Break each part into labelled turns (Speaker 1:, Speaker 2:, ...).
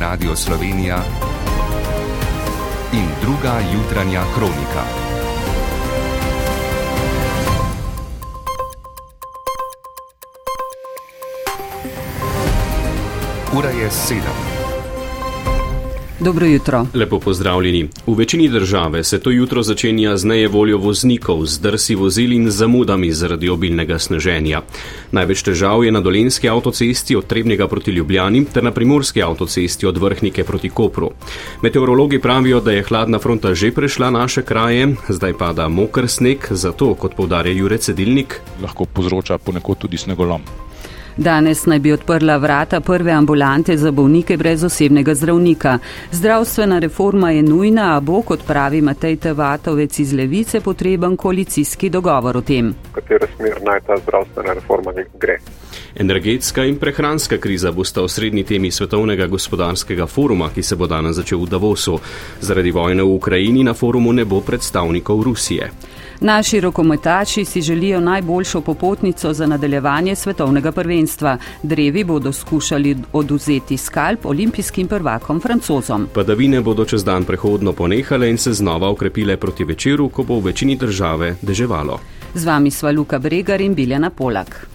Speaker 1: Radio Slovenija in druga jutranja kronika. Ura je sedem.
Speaker 2: Dobro jutro.
Speaker 3: Lepo pozdravljeni. V večini države se to jutro začenja z nejevoljo voznikov, z drsi vozil in zamudami zaradi obilnega sneženja. Največ težav je na dolenski avtocesti od Trebnega proti Ljubljani ter na primorski avtocesti od Vrhnike proti Kopru. Meteorologi pravijo, da je hladna fronta že prešla naše kraje, zdaj pada moker sneg, zato, kot povdarja Jure Cedilnik,
Speaker 4: lahko povzroča ponekod tudi snegolom.
Speaker 2: Danes naj bi odprla vrata prve ambulante za bolnike brez osebnega zdravnika. Zdravstvena reforma je nujna, a bo, kot pravi Matej Tevatovec iz Levice, potreben koalicijski dogovor o tem.
Speaker 5: V katero smer naj ta zdravstvena reforma gre?
Speaker 3: Energetska in prehranska kriza bosta osrednji temi svetovnega gospodarskega foruma, ki se bo danes začel v Davosu. Zaradi vojne v Ukrajini na forumu ne bo predstavnikov Rusije.
Speaker 2: Naši rokometači si želijo najboljšo popotnico za nadaljevanje svetovnega prvenstva. Drevi bodo skušali oduzeti skalp olimpijskim prvakom francozom.
Speaker 3: Padavine bodo čez dan prehodno ponehale in se znova ukrepile proti večeru, ko bo v večini države deževalo.
Speaker 2: Z vami sva Luka Bregar in Biljana Polak.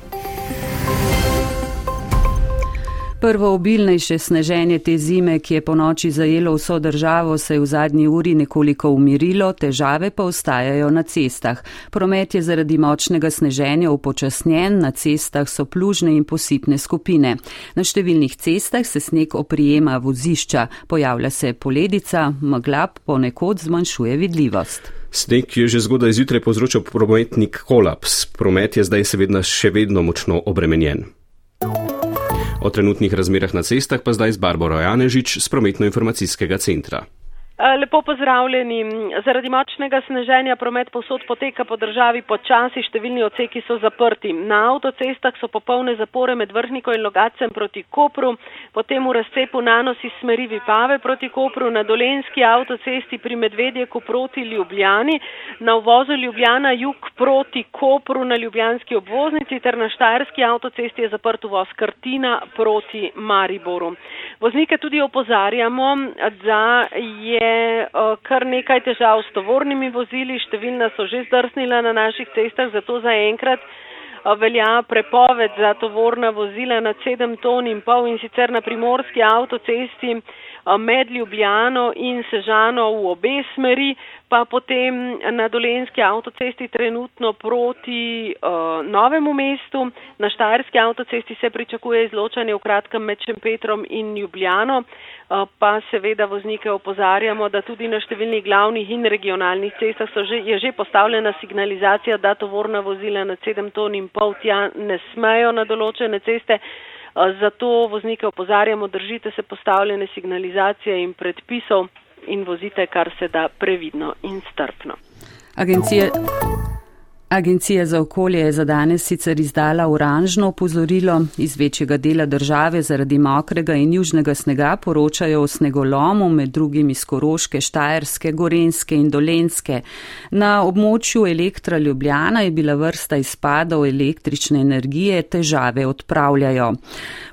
Speaker 2: Prvo obilnejše sneženje te zime, ki je po noči zajelo vso državo, se je v zadnji uri nekoliko umirilo, težave pa ostajajo na cestah. Promet je zaradi močnega sneženja upočasnjen, na cestah so plužne in posipne skupine. Na številnih cestah se sneg oprijema vozišča, pojavlja se poledica, megla ponekod zmanjšuje vidljivost.
Speaker 3: Sneg je že zgodaj zjutraj povzročil prometni kolaps. Promet je zdaj seveda še vedno močno obremenjen. O trenutnih razmerah na cestah pa zdaj z Barbaro Janežič z prometno-informacijskega centra.
Speaker 6: Lepo pozdravljeni. Zaradi močnega sneženja promet posod poteka po državi počasi, številni oceki so zaprti. Na avtocestah so popolne zapore med Vrhniko in Logacem proti Kopru, potem v razcepu nanosi smeri Vipave proti Kopru, na dolenski avtocesti pri Medvedjeku proti Ljubljani, na uvozu Ljubljana jug proti Kopru na Ljubljanski obvoznici ter na Štajerski avtocesti je zaprt uvoz Kartina proti Mariboru. Voznike tudi opozarjamo, da je kar nekaj težav s tovornimi vozili, številna so že zdrsnila na naših cestah, zato zaenkrat velja prepoved za tovorna vozila nad 7 ton in pol in sicer na primorski avtocesti med Ljubljano in Sežano v obe smeri, pa potem na dolenski avtocesti trenutno proti uh, novemu mestu. Na štajerski avtocesti se pričakuje izločanje v kratkem med Šempetrom in Ljubljano, uh, pa seveda voznike opozarjamo, da tudi na številnih glavnih in regionalnih cestah že, je že postavljena signalizacija, da tovorna vozila nad 7 ton in pol tja ne smejo na določene ceste. Zato voznike opozarjamo, držite se postavljene signalizacije in predpisov in vozite kar se da previdno in strpno.
Speaker 2: Agencija. Agencija za okolje je za danes sicer izdala oranžno opozorilo. Iz večjega dela države zaradi mokrega in južnega snega poročajo o snegolomu, med drugim iz Koroške, Štajerske, Gorenske in Dolenske. Na območju elektra Ljubljana je bila vrsta izpadov električne energije, težave odpravljajo.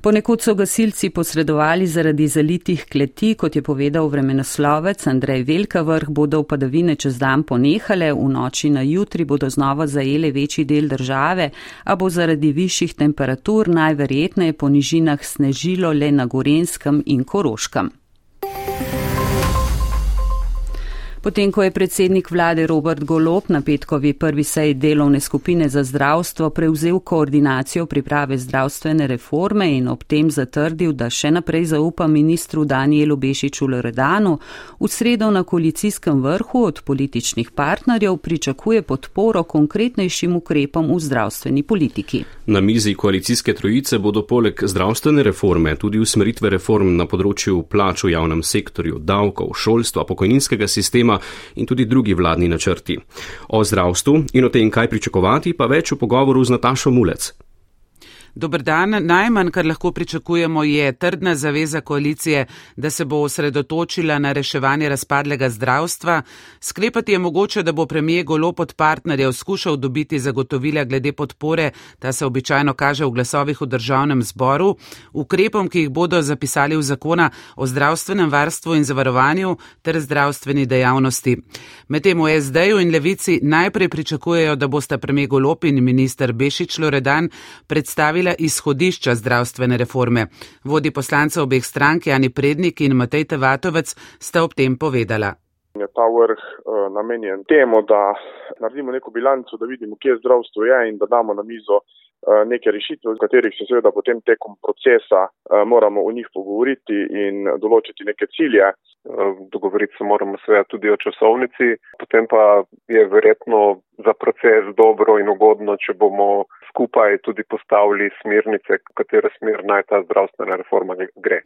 Speaker 2: Ponekod so gasilci posredovali zaradi zalitih kleti, kot je povedal vremenoslovec Andrej Velka vrh, bodo padavine čez dan ponehale, v noči na jutri bodo znova zajele večji del države, a bo zaradi višjih temperatur najverjetneje po nižinah snežilo le na Gorenskem in Koroškem. Potem, ko je predsednik vlade Robert Golop na petkovi prvi seji delovne skupine za zdravstvo prevzel koordinacijo priprave zdravstvene reforme in ob tem zatrdil, da še naprej zaupa ministru Danielu Bešiču Loredanu, v sredo na koalicijskem vrhu od političnih partnerjev pričakuje podporo konkretnejšim ukrepom v zdravstveni politiki.
Speaker 3: Na mizi koalicijske trojice bodo poleg zdravstvene reforme tudi usmeritve reform na področju plač v javnem sektorju, davkov, šolstva, pokojninskega sistema, in tudi drugi vladni načrti. O zdravstvu in o tem, kaj pričakovati, pa več v pogovoru z Natašo Mulec.
Speaker 7: Dobr dan. Najmanj, kar lahko pričakujemo, je trdna zaveza koalicije, da se bo osredotočila na reševanje razpadlega zdravstva. Sklepati je mogoče, da bo premije golo pod partnerjev skušal dobiti zagotovila glede podpore, ta se običajno kaže v glasovih v državnem zboru, ukrepom, ki jih bodo zapisali v zakona o zdravstvenem varstvu in zavarovanju ter zdravstveni dejavnosti. Medtem v SD-ju in levici najprej pričakujejo, da bosta premije golop in minister Bešič Loredan predstavili predstavila izhodišča zdravstvene reforme. Vodi poslanca obeh strank Jani Prednik in Matej Tevatovec sta ob tem povedala.
Speaker 5: Je ta vrh uh, namenjen temu, da naredimo neko bilanco, da vidimo, kje zdravstvo je in da damo na mizo uh, neke rešitve, v katerih se seveda potem tekom procesa uh, moramo o njih pogovoriti in določiti neke cilje. Uh, dogovoriti se moramo seveda tudi o časovnici, potem pa je verjetno za proces dobro in ugodno, če bomo skupaj tudi postavili smernice, v katero smer naj ta zdravstvena reforma gre.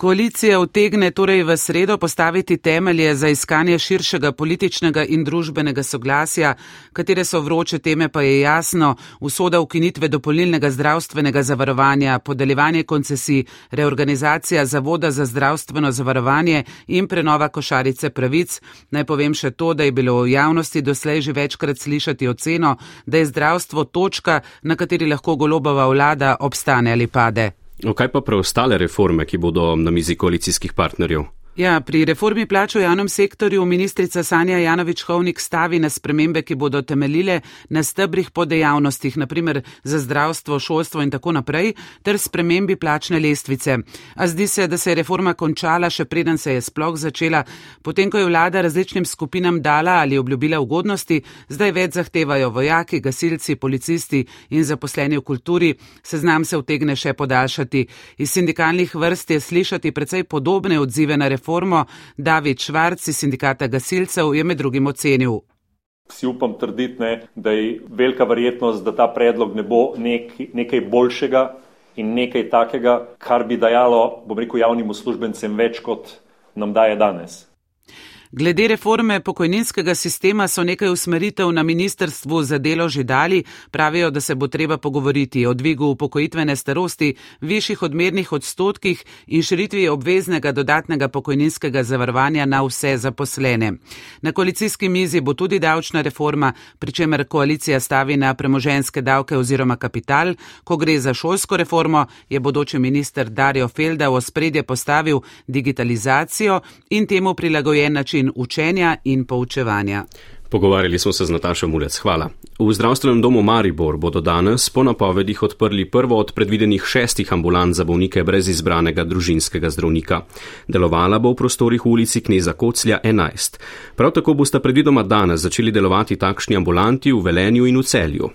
Speaker 7: Koalicija utegne torej v sredo postaviti temelje za iskanje širšega političnega in družbenega soglasja, katere so vroče teme pa je jasno, usoda ukinitve dopolnilnega zdravstvenega zavarovanja, podeljevanje koncesij, reorganizacija Zavoda za zdravstveno zavarovanje in prenova košarice pravic. Naj povem še to, da je bilo v javnosti doslej že večkrat slišati oceno, da je zdravstvo točka, na kateri lahko golobova vlada obstane ali pade.
Speaker 3: Kaj pa preostale reforme, ki bodo na mizi koalicijskih partnerjev?
Speaker 7: Ja, pri reformi plač v javnem sektorju ministrica Sanja Janovič-Hovnik stavi na spremembe, ki bodo temeljile na stebrih po dejavnostih, naprimer za zdravstvo, šolstvo in tako naprej, ter spremembi plačne lestvice. A zdi se, da se je reforma končala, še preden se je sploh začela, potem ko je vlada različnim skupinam dala ali obljubila ugodnosti, zdaj več zahtevajo vojaki, gasilci, policisti in zaposleni v kulturi, seznam se vtegne še podaljšati. Iz sindikalnih vrst je slišati precej podobne odzive na reformo reformo, David Švarc iz sindikata gasilcev je med drugim ocenil.
Speaker 8: Si upam trditi, ne, da je velika verjetnost, da ta predlog ne bo nek, nekaj boljšega in nekaj takega, kar bi dajalo, bom rekel, javnim uslužbencem več, kot nam daje danes.
Speaker 7: Glede reforme pokojninskega sistema so nekaj usmeritev na ministrstvu za delo že dali, pravijo, da se bo treba pogovoriti o dvigu upokojitvene starosti, višjih odmernih odstotkih in širitvi obveznega dodatnega pokojninskega zavarovanja na vse zaposlene. Na koalicijski mizi bo tudi davčna reforma, pri čemer koalicija stavi na premoženske davke oziroma kapital. Ko gre za šolsko reformo, je bodoči minister Dario Felda v spredje postavil digitalizacijo in temu prilagojen način način učenja in poučevanja.
Speaker 3: Pogovarjali smo se z Natašo Mulec. Hvala. V zdravstvenem domu Maribor bodo danes po napovedih odprli prvo od predvidenih šestih ambulant za bolnike brez izbranega družinskega zdravnika. Delovala bo v prostorih v ulici Kneza Koclja 11. Prav tako boste predvidoma danes začeli delovati takšni ambulanti v Velenju in v Celju.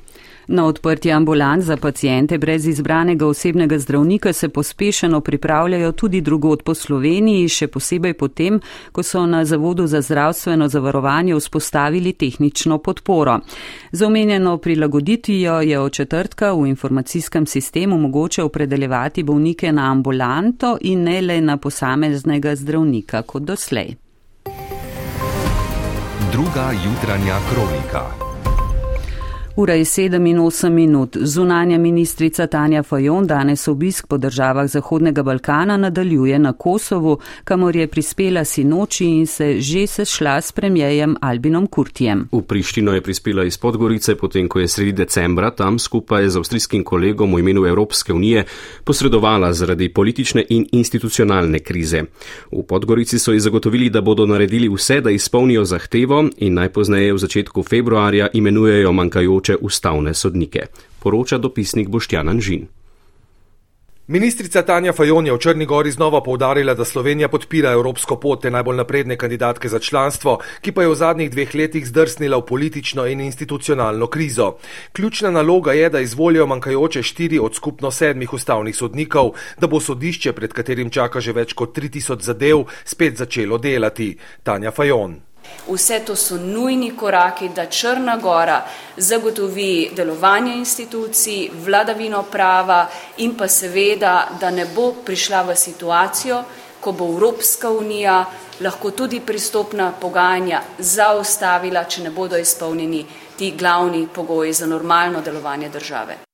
Speaker 2: Na odprtje ambulant za pacijente brez izbranega osebnega zdravnika se pospešeno pripravljajo tudi drugod po Sloveniji, še posebej potem, ko so na Zavodu za zdravstveno zavarovanje vzpostavili tehnično podporo. Za omenjeno prilagoditvijo je od četrtka v informacijskem sistemu mogoče opredeljevati bolnike na ambulanto in ne le na posameznega zdravnika kot doslej.
Speaker 1: Druga jutranja kronika.
Speaker 2: Ura je 7 in 8 minut. Zunanja ministrica Tanja Fajon danes obisk po državah Zahodnega Balkana nadaljuje na Kosovu, kamor je prispela sinoči in se že sešla s premijejem Albinom Kurtijem.
Speaker 3: V Prištino je prispela iz Podgorice, potem ko je sredi decembra tam skupaj z avstrijskim kolegom v imenu Evropske unije posredovala zaradi politične in institucionalne krize. V Podgorici so ji zagotovili, da bodo naredili vse, da izpolnijo zahtevo in najpozneje v začetku februarja imenujejo manjkajoč bodoče ustavne sodnike, poroča dopisnik Boštjan Anžin.
Speaker 9: Ministrica Tanja Fajon je v Črni gori znova povdarila, da Slovenija podpira evropsko pot te najbolj napredne kandidatke za članstvo, ki pa je v zadnjih dveh letih zdrsnila v politično in institucionalno krizo. Ključna naloga je, da izvolijo manjkajoče štiri od skupno sedmih ustavnih sodnikov, da bo sodišče, pred katerim čaka že več kot 3000 zadev, spet začelo delati. Tanja Fajon.
Speaker 10: Vse to so nujni koraki, da Črna Gora zagotovi delovanje institucij, vladavino prava in pa seveda, da ne bo prišla v situacijo, ko bo Evropska unija lahko tudi pristopna pogajanja zaustavila, če ne bodo izpolnjeni ti glavni pogoji za normalno delovanje države.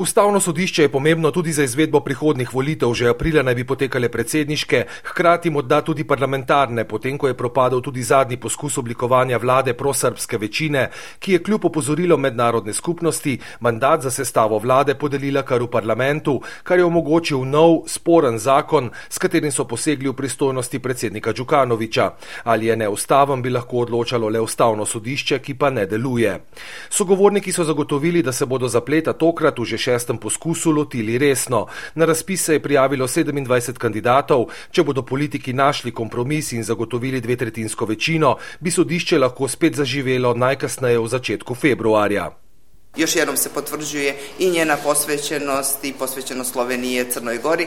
Speaker 9: Ustavno sodišče je pomembno tudi za izvedbo prihodnih volitev. Že aprila naj bi potekale predsedniške, hkrati morda tudi parlamentarne, potem ko je propadel tudi zadnji poskus oblikovanja vlade prosrbske večine, ki je kljub opozorilo mednarodne skupnosti mandat za sestavo vlade podelila kar v parlamentu, kar je omogočil nov, sporen zakon, s katerim so posegli v pristojnosti predsednika Đukanoviča. Ali je neustaven, bi lahko odločalo le ustavno sodišče, ki pa ne deluje. Sogovorniki so zagotovili, da se bodo zapleta tokrat v že šestem poskusu lotili resno. Na razpis se je prijavilo 27 kandidatov. Če bodo politiki našli kompromis in zagotovili dve tretjinsko večino, bi sodišče lahko spet zaživelo najkasneje v začetku februarja.
Speaker 11: Još jednom se potvrđuje i njena posvećenost i posvećenost Slovenije Crnoj Gori.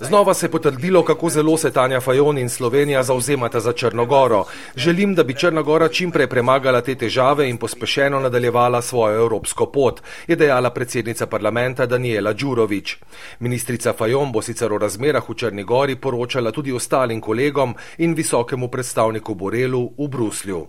Speaker 9: Znova se je potrdilo, kako zelo se Tanja Fajon in Slovenija zauzemata za Črnogoro. Želim, da bi Črnogora čimprej premagala te težave in pospešeno nadaljevala svojo evropsko pot, je dejala predsednica parlamenta Daniela Đurovič. Ministrica Fajon bo sicer o razmerah v Črnigori poročala tudi ostalim kolegom in visokemu predstavniku Borelu v Bruslju.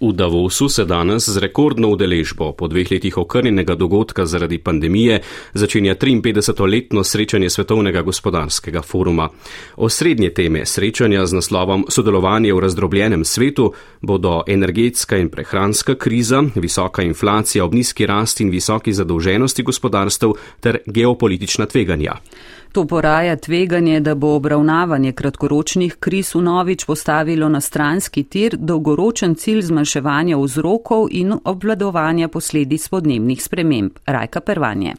Speaker 3: V Davosu se danes z rekordno udeležbo po dveh letih okrnjenega dogodka zaradi pandemije začenja 53-letno srečanje Svetovnega gospodarskega foruma. Osrednje teme srečanja z naslovom Sodelovanje v razdrobljenem svetu bodo energetska in prehranska kriza, visoka inflacija ob nizki rasti in visoki zadolženosti gospodarstv ter geopolitična tveganja.
Speaker 2: To poraja tveganje, da bo obravnavanje kratkoročnih kriz v novič postavilo na stranski tir dolgoročen cilj zmanjševanja vzrokov in obvladovanja posledic podnebnih sprememb. Rajka Pervanje.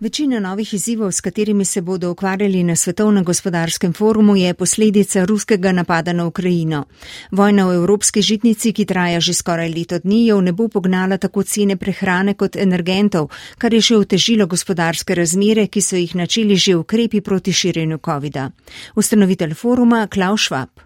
Speaker 12: Večina novih izzivov, s katerimi se bodo ukvarjali na Svetovnem gospodarskem forumu, je posledica ruskega napada na Ukrajino. Vojna v evropski žitnici, ki traja že skoraj leto dni, jo ne bo pognala tako cene prehrane kot energentov, kar je še otežilo gospodarske razmere, ki so jih načeli že ukrepi proti širjenju COVID-a. Ustanovitelj foruma Klaus Schwab.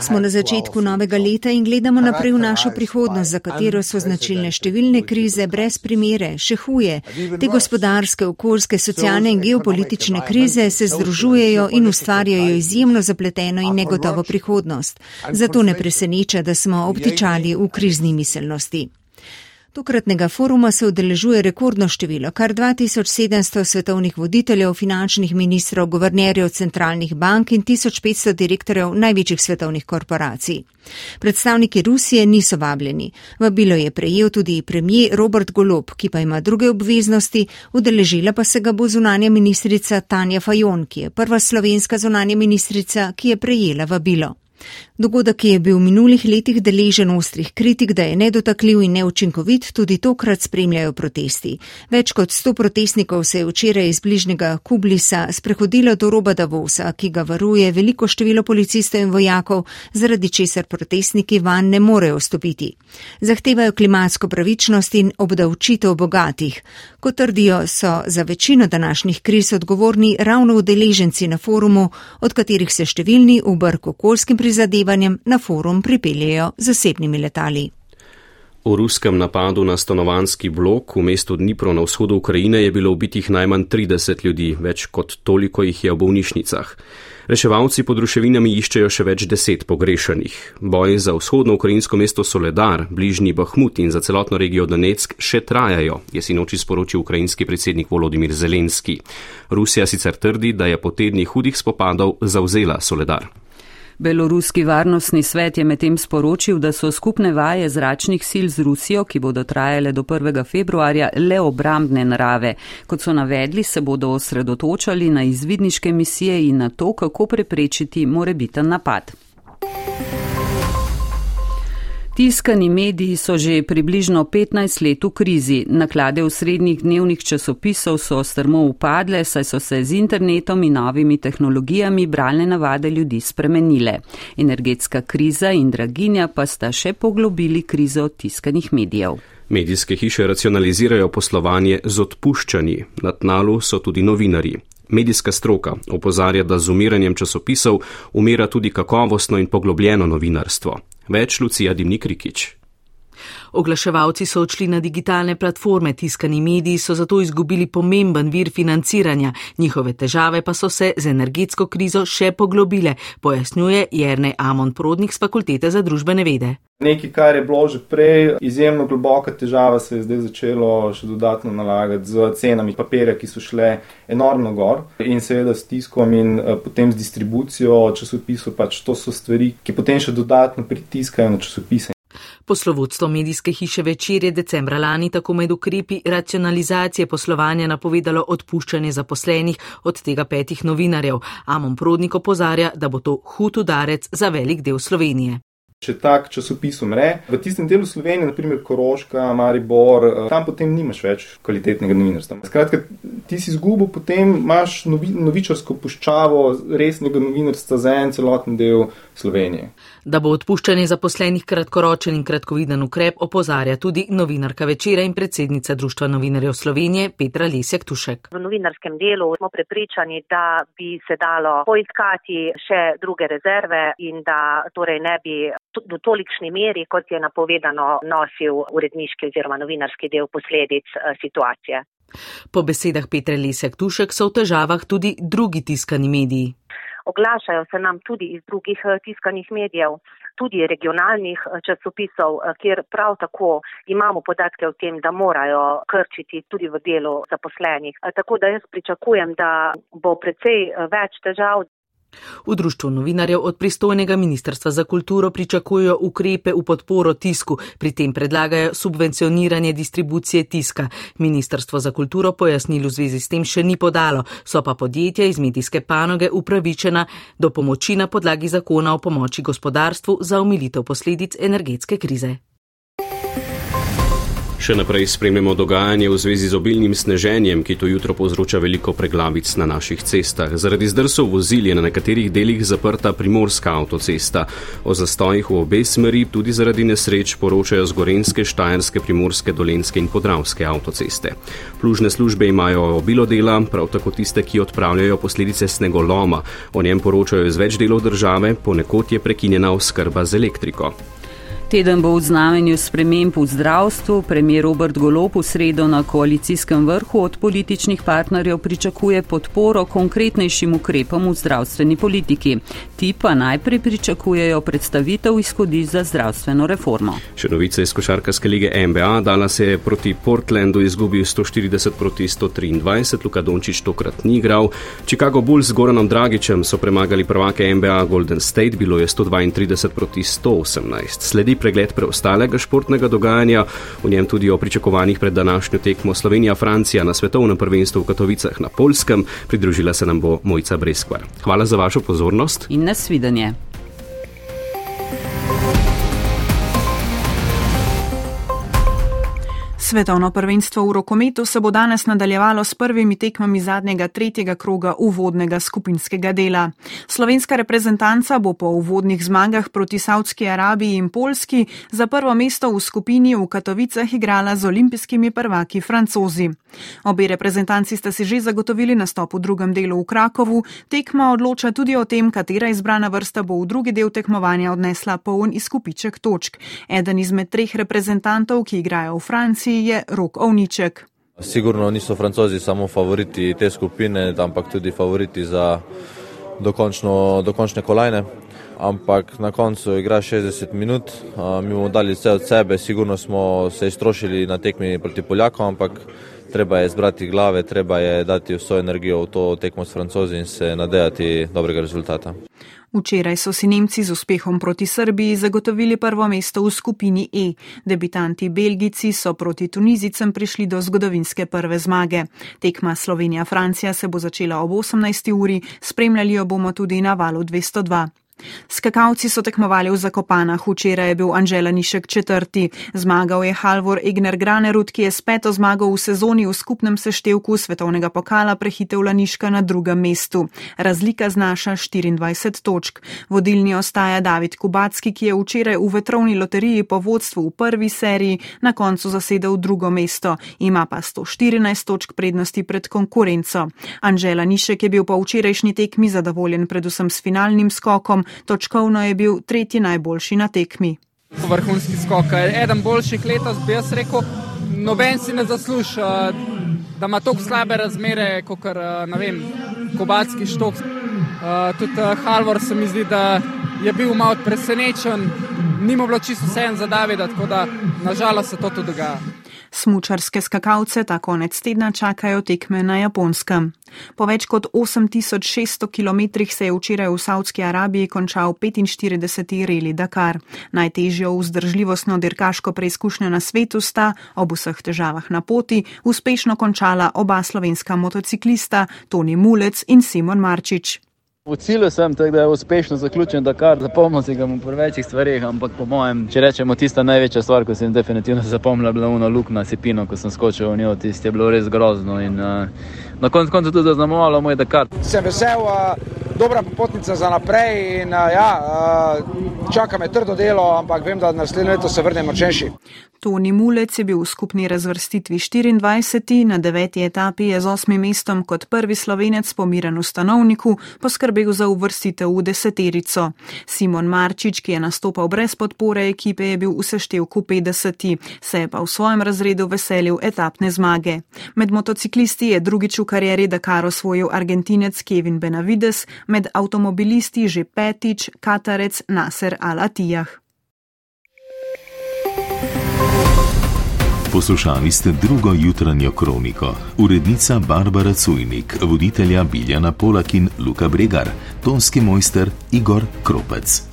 Speaker 12: Smo na začetku novega leta in gledamo naprej v našo prihodnost, za katero so značilne številne krize brez primere, še huje. Te gospodarske, okoljske, socialne in geopolitične krize se združujejo in ustvarjajo izjemno zapleteno in negotovo prihodnost. Zato ne preseneča, da smo obtičali v krizni miselnosti. Tokratnega foruma se udeležuje rekordno število, kar 2700 svetovnih voditeljev, finančnih ministrov, guvernerjev centralnih bank in 1500 direktorjev največjih svetovnih korporacij. Predstavniki Rusije niso vabljeni. Vabilo je prejel tudi premijer Robert Golob, ki pa ima druge obveznosti, udeležila pa se ga bo zunanja ministrica Tanja Fajon, ki je prva slovenska zunanja ministrica, ki je prejela vabilo. Dogodek, je bil v minulih letih deležen ostrih kritik, da je nedotakljiv in neučinkovit, tudi tokrat spremljajo protesti. Več kot sto protestnikov se je včeraj iz bližnjega Kublisa sprehodilo do roba Davosa, ki ga varuje veliko število policistov in vojakov, zaradi česar protestniki van ne morejo stopiti. Zahtevajo klimatsko pravičnost in obdavčitev bogatih. Kot trdijo, so za večino današnjih kriz odgovorni ravno udeleženci na forumu, od katerih se številni v brk okoljskim prizadevanjem na forum pripeljejo zasebnimi letali.
Speaker 3: V ruskem napadu na stanovanski blok v mestu Dnipro na vzhodu Ukrajine je bilo ubitih najmanj 30 ljudi, več kot toliko jih je v bolnišnicah. Reševalci pod ruševinami iščejo še več deset pogrešanih. Boji za vzhodno ukrajinsko mesto Soledar, bližnji Bahmut in za celotno regijo Donetsk še trajajo, je sinoči sporočil ukrajinski predsednik Volodimir Zelenski. Rusija sicer trdi, da je po tednih hudih spopadov zauzela Soledar.
Speaker 2: Beloruski varnostni svet je medtem sporočil, da so skupne vaje zračnih sil z Rusijo, ki bodo trajale do 1. februarja, le obrambne narave. Kot so navedli, se bodo osredotočali na izvidniške misije in na to, kako preprečiti morebiten napad. Tiskani mediji so že približno 15 let v krizi. Naklade v srednjih dnevnih časopisov so strmo upadle, saj so se z internetom in novimi tehnologijami bralne navade ljudi spremenile. Energetska kriza in draginja pa sta še poglobili krizo tiskanih medijev.
Speaker 3: Medijske hiše racionalizirajo poslovanje z odpuščanji, na tnalu so tudi novinari. Medijska stroka opozarja, da z umiranjem časopisov umira tudi kakovostno in poglobljeno novinarstvo. Več Lucija Dimnik Rikič.
Speaker 13: Oglaševalci so odšli na digitalne platforme, tiskani mediji so zato izgubili pomemben vir financiranja, njihove težave pa so se z energetsko krizo še poglobile, pojasnjuje Jerne Amon Prodnik z Fakultete za družbene vede.
Speaker 14: Nekaj, kar je bilo že prej izjemno globoka težava, se je zdaj začelo še dodatno nalagati z cenami papirja, ki so šle enormno gor in seveda s tiskom in uh, potem z distribucijo časopisov. Pač to so stvari, ki potem še dodatno pritiskajo na časopise.
Speaker 13: Poslovodstvo medijske hiše večer je decembra lani tako med ukrepi racionalizacije poslovanja napovedalo odpuščanje zaposlenih, od tega petih novinarjev. Amon Prodnik opozarja, da bo to hud udarec za velik del Slovenije.
Speaker 14: Če tak časopis umre, v tistem delu Slovenije, naprimer Koroška, Maribor, eh, tam potem nimaš več kvalitetnega novinarstva. Skratka, ti si izgubil, potem imaš novi, novičarsko puščavo resnega novinarstva za en celoten del Slovenije.
Speaker 13: Da bo odpuščanje zaposlenih kratkoročen in kratkoviden ukrep, opozarja tudi novinarka večera in predsednica Društva novinarjev Slovenije Petra Lesjak Tušek.
Speaker 15: V novinarskem delu smo prepričani, da bi se dalo poiskati še druge rezerve in da torej ne bi v tolikšni meri, kot je napovedano, nosil uredniški oziroma novinarski del posledic eh, situacije.
Speaker 13: Po besedah Petre Lesek Tušek so v težavah tudi drugi tiskani mediji.
Speaker 15: Oglašajo se nam tudi iz drugih eh, tiskanih medijev, tudi regionalnih eh, časopisov, kjer prav tako imamo podatke o tem, da morajo krčiti tudi v delu zaposlenih. Tako da jaz pričakujem, da bo precej več težav.
Speaker 13: V društvu novinarjev od pristojnega ministrstva za kulturo pričakujejo ukrepe v podporo tisku, pri tem predlagajo subvencioniranje distribucije tiska. Ministrstvo za kulturo pojasnil v zvezi s tem še ni podalo, so pa podjetja iz medijske panoge upravičena do pomoči na podlagi zakona o pomoči gospodarstvu za omilitev posledic energetske krize.
Speaker 3: Še naprej spremljamo dogajanje v zvezi z obilnim sneženjem, ki to jutro povzroča veliko preglavic na naših cestah. Zaradi zdrsov vozil je na nekaterih delih zaprta primorska avtocesta. O zastojih v obe smeri tudi zaradi nesreč poročajo z Gorenske, Štajerske, Primorske, Dolenske in Podravske avtoceste. Plužne službe imajo obilo dela, prav tako tiste, ki odpravljajo posledice snegoloma. O njem poročajo iz več delov države, ponekod je prekinjena oskrba z elektriko.
Speaker 2: Teden bo v znamenju sprememb v zdravstvu. Premijer Robert Golop v sredo na koalicijskem vrhu od političnih partnerjev pričakuje podporo konkretnejšim ukrepom v zdravstveni politiki. Ti pa najprej pričakujejo predstavitev izhodišč za zdravstveno reformo.
Speaker 3: Še novice iz košarkarske lige NBA. Dala se je proti Portlandu izgubil 140 proti 123, Luka Dončić tokrat ni igral. Chicago Bulls z Goranom Dragičem so premagali prvake NBA Golden State, bilo je 132 proti 118. Sledi pregled preostalega športnega dogajanja, v njem tudi o pričakovanjih pred današnjo tekmo Slovenija-Francija na svetovnem prvenstvu v Katovicah na Polskem. Pridružila se nam bo Mojca Breskvar. Hvala za vašo pozornost
Speaker 2: in nasvidenje.
Speaker 16: Svetovno prvenstvo v rokometu se bo danes nadaljevalo s prvimi tekmami zadnjega tretjega kroga uvodnega skupinskega dela. Slovenska reprezentanca bo po uvodnih zmagah proti Saudski Arabiji in Polski za prvo mesto v skupini v Katovicah igrala z olimpijskimi prvaki francozi. Obe reprezentanci sta si že zagotovili nastop v drugem delu v Krakovu, tekma odloča tudi o tem, katera izbrana vrsta bo v drugi del tekmovanja odnesla poln izkupiček točk. Eden izmed treh reprezentantov, ki igrajo v Franciji, je rok ovniček.
Speaker 17: Sigurno niso francozi samo favoriti te skupine, ampak tudi favoriti za dokončno, dokončne kolajne. Ampak na koncu igra 60 minut, mi bomo dali vse od sebe, sigurno smo se iztrošili na tekmi proti Poljakom, ampak treba je zbrati glave, treba je dati vso energijo v to tekmo s francozi in se nadejati dobrega rezultata.
Speaker 16: Včeraj so si Nemci z uspehom proti Srbiji zagotovili prvo mesto v skupini E. Debitanti Belgici so proti Tunizicem prišli do zgodovinske prve zmage. Tekma Slovenija-Francija se bo začela ob 18. uri, spremljali jo bomo tudi na valu 202. Skakalci so tekmovali v Zakopanah, včeraj je bil Anžela Nišek četrti. Zmagal je Halvor Egner Granerud, ki je s peto zmago v sezoni v skupnem seštevku svetovnega pokala prehitel Laniška na drugem mestu. Razlika znaša 24 točk. Vodilni ostaja David Kubacki, ki je včeraj v vetrovni loteriji po vodstvu v prvi seriji na koncu zasedel drugo mesto. Ima pa 114 točk prednosti pred konkurenco. Anžela Nišek je bil po včerajšnji tekmi zadovoljen predvsem s finalnim skokom, točkovno je bil tretji najboljši na tekmi.
Speaker 18: Vrhunski skok, eden boljših letos bi jaz rekel, noben si ne zasluži, da ima tako slabe razmere, kot ne vem, kobatski štok. Tudi Halvor se mi zdi, da je bil malo presenečen, ni mu bilo čisto vse en za Davida, tako da nažalost se to tudi dogaja.
Speaker 16: Smučarske skakalce ta konec tedna čakajo tekme na Japonskem. Po več kot 8600 km se je včeraj v Saudski Arabiji končal 45. reli Dakar. Najtežjo vzdržljivostno dirkaško preizkušnjo na svetu sta, ob vseh težavah na poti, uspešno končala oba slovenska motociklista Toni Mulec in Simon Marčič.
Speaker 13: V cilju sem, da je uspešno zaključen Dakar. Zapomnil si ga v večjih stvarih, ampak po mojem, če rečemo, tista največja stvar, ko sem definitivno zapomnil, je bila uno luk na Sipino, ko sem skočil v njo, tisti je bilo res grozno in uh, na koncu konc tudi zaznamovalo moj Dakar.
Speaker 5: Sem vesel, uh, dobra popotnica za naprej in uh, ja, uh, čaka me trdo delo, ampak vem, da naslednje leto se vrnem močnejši.
Speaker 16: Toni Mulec je bil v skupni razvrstitvi 24. na deveti etapi je z osmim mestom kot prvi slovenec pomiren v stanovniku poskrbel za uvrstitev v deseterico. Simon Marčič, ki je nastopal brez podpore ekipe, je bil v seštevku 50. se je pa v svojem razredu veselil etapne zmage. Med motociklisti je drugič v karieri Dakar osvojil argentinec Kevin Benavides, med avtomobilisti že petič Katarec Nasser Al-Atijah.
Speaker 19: Poslušali ste drugo jutranjo kroniko. Urednica Barbara Cujnik, voditelja Biljana Polakin Luka Bregar, tonski mojster Igor Kropec.